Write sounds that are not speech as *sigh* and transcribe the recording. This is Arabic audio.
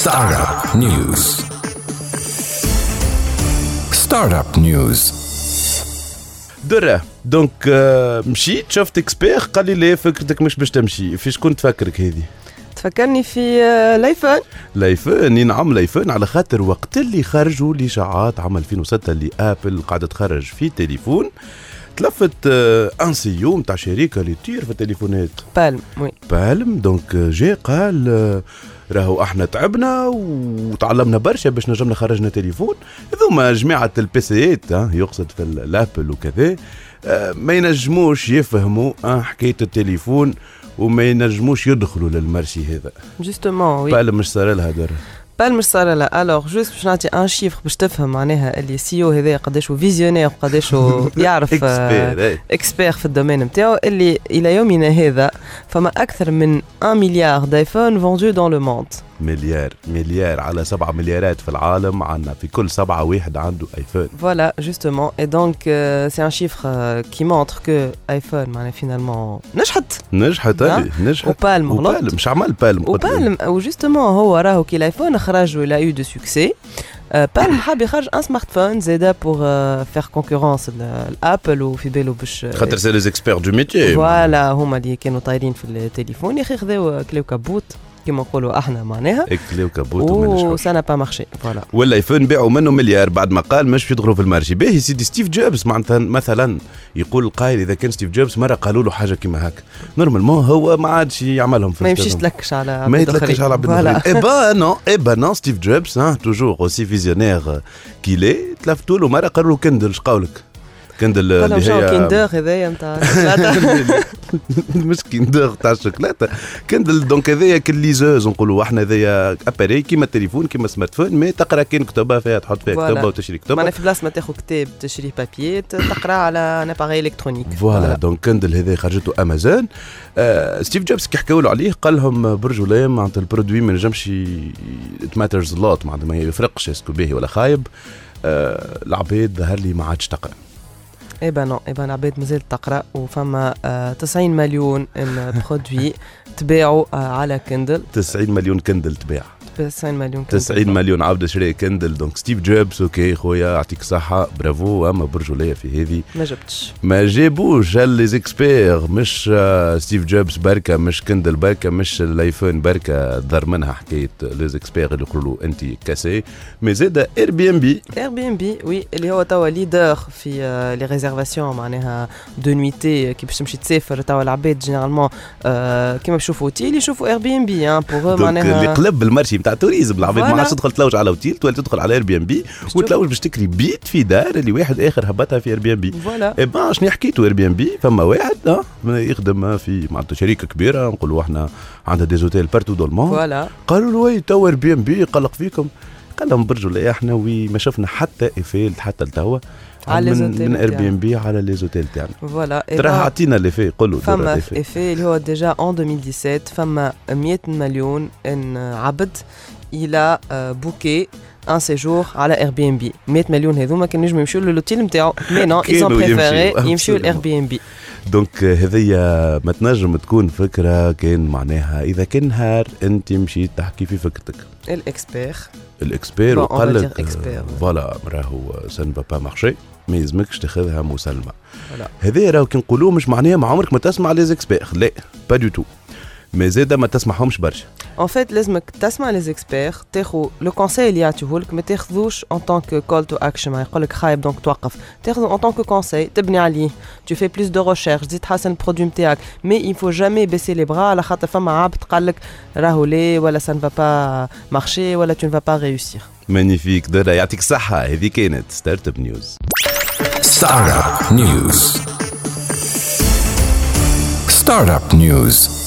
Startup News. Startup News. درة donc مشيت شفت expert قال لي لا فكرتك مش باش تمشي فيش كنت تفكرك هذه تفكرني في ال iPhone ال iPhone نعم ال iPhone على خاطر وقت اللي خرجوا الاشاعات عام 2006 اللي Apple قاعدة تخرج في تليفون تلفت un CEO نتاع شركه اللي تطير في التليفونات. Palm oui. Palm donc جا قال آه، راهو إحنا تعبنا وتعلمنا برشا باش نجمنا خرجنا تليفون. هذوما جماعة البيسيات ها، يقصد في ال Apple وكذا آه، ما ينجموش يفهموا آه، حكاية التليفون وما ينجموش يدخلوا لل marché هذا. justement oui Palm مش صار لها در Palm مش صار لا alors juste باش نعطي un chiffre باش تفهم معناها ال CEO هذا قداش visionnaire قداش يعرف. expert في ال domaine نتاعو اللي إلى يومنا هذا فما أكثر من 1 مليار d'iPhone vendus dans le monde مليار مليار على سبعة مليارات في العالم عندنا في كل سبعة واحد عنده iPhone Voilà, justement. Et donc, euh, c'est un chiffre euh, qui montre que iPhone, معناها finalement, نجحت. نجحت؟ هذه نجحت. و Palm و Palm مش عمل Palm و Palm و justement هو راهو كي ال iPhone خرج و il a eu du succès Palm حاب يخرج un smartphone زادا pour faire concurrence ل Apple وفي بالو باش خاطر c'est les experts du métier voilà هما اللي كانوا طايرين في التليفون يا أخي خذاو كلاو كابوت كيما نقولوا إحنا معناها. إكلي وكابوت وما و نجحوش ça a pas marché voilà وال iPhone باعوا منه مليار. بعد ما قال مش يدخلوا في ال marché. باهي سيدي ستيف جوبز معناتها مثلا يقول القائل إذا كان ستيف جوبز مرة قالوا له حاجة كيما هكا. normalement هو ما عادش يعملهم في ما يمشيش. تلكش على ما يتلكش. على. اخرين eh ben non eh ben non ستيف جوبز toujours aussi visionnaire كيلي تلفتوا له مرة قالوا له Kindle اش لهم اللي هي Kinder هذايا نتاع *laughs* *laughs* مش Kinder تاع الشوكولاتة. Kindle donc هذايا ك liseuse نقولوا إحنا هذايا appareil كيما التليفون كيما smartphone mais تقرا كاين كتبه فيها تحط فيها voilà. كتبه وتشري كتبه معناها في بلاصة ما تاخذ كتاب تشري papier تقرا على un appareil électronique voilà donc Kindle هذا خرجته امازون آه ستيف جوبز كي حكاو له عليه قال لهم برج ولا معناتها ال produit ما نجمش it matters not معناتها ما يفرقش est-ce que باهي ولا خايب. آه العباد ظهر لي ما عادش تقرا. eh ben non eh ben العباد مازالت تقرا وفما آه 90 مليون produits تباعوا آه على Kindle 90 مليون Kindle تباع 90 مليون Kindle. 90 مليون عبد شري Kindle. donc ستيف جوبز okay خويا يعطيك صحه برافو اما برج ولا في هذه. ما جبتش. ما جابوش لي زيكسبير مش آه، ستيف جوبز بركة مش Kindle بركة مش ال iPhone بركة. ضر منها حكاية لي زيكسبير اللي يقولوا أنت كاسي. mais زاد Airbnb Airbnb oui اللي هو توا leader في les réservations معناها de nuitées كي باش تمشي تسافر توا العباد généralement كيما باش يشوفوا اوتيل يشوفوا Airbnb pour donc اللي معناها قلب ال marché نتاع ال tourisme. العباد ما. عادش تدخل تلوج على اوتيل تولي تدخل على Airbnb وتلوج باش تكري بيت في دار اللي واحد آخر هبطها في Airbnb voilà. شنو حكيتو Airbnb فما واحد آه، يخدم في معناتها شركة كبيرة نقولوا إحنا عندها ديزوتيل بارتو دو المون فوالا. قالوا له تو اير بي ام بي قلق فيكم. قال لهم برجوا لا إحنا وي ما شفنا حتى ايفيل حتى لتوا على من, من اير بي. ام بي على لي زوتيل تاعنا فوالا ترى با- اعطينا ليفي قولوا فما درا في اللي هو ديجا ان 2017 فما 100 مليون إن عبد إلى بوكي ان سيجور على اير بي ام بي 100 مليون هذوما كانوا ينجموا يمشيو للوتيل نتاعو مي نو ايزون بريفيري يمشيو، لاير. بي ام بي donc هذيا ما تنجم تكون فكره كان معناها اذا كان نهار انت مشيت تحكي في فكرتك l'expert l'expert وقال لك. voilà راهو ça va pas marcher ما يلزمكش تاخذها مسلمه voilà. هذا راهو كي نقولوه مش معناها ما عمرك ما تسمع لي زيكسبير لا pas du tout mais زاده ما تسمعهمش برشا. en fait لازمك تسمع لي زيكسبير تاخذ le conseil اللي يعطيهولك ما تاخذوش en tant que call to action ما يقول لك خايب donc توقف. تاخذه en tant que conseil تبني عليه. Tu fais plus de recherche تزيد تحسن ال produit نتاعك mais il faut jamais baisser les bras على خاطر فما عبد قال لك راهو لا ولا ça ne va pas marcher ولا tu ne vas pas réussir. magnifique درا يعطيك الصحه هذه كانت Startup News Startup News. Startup News.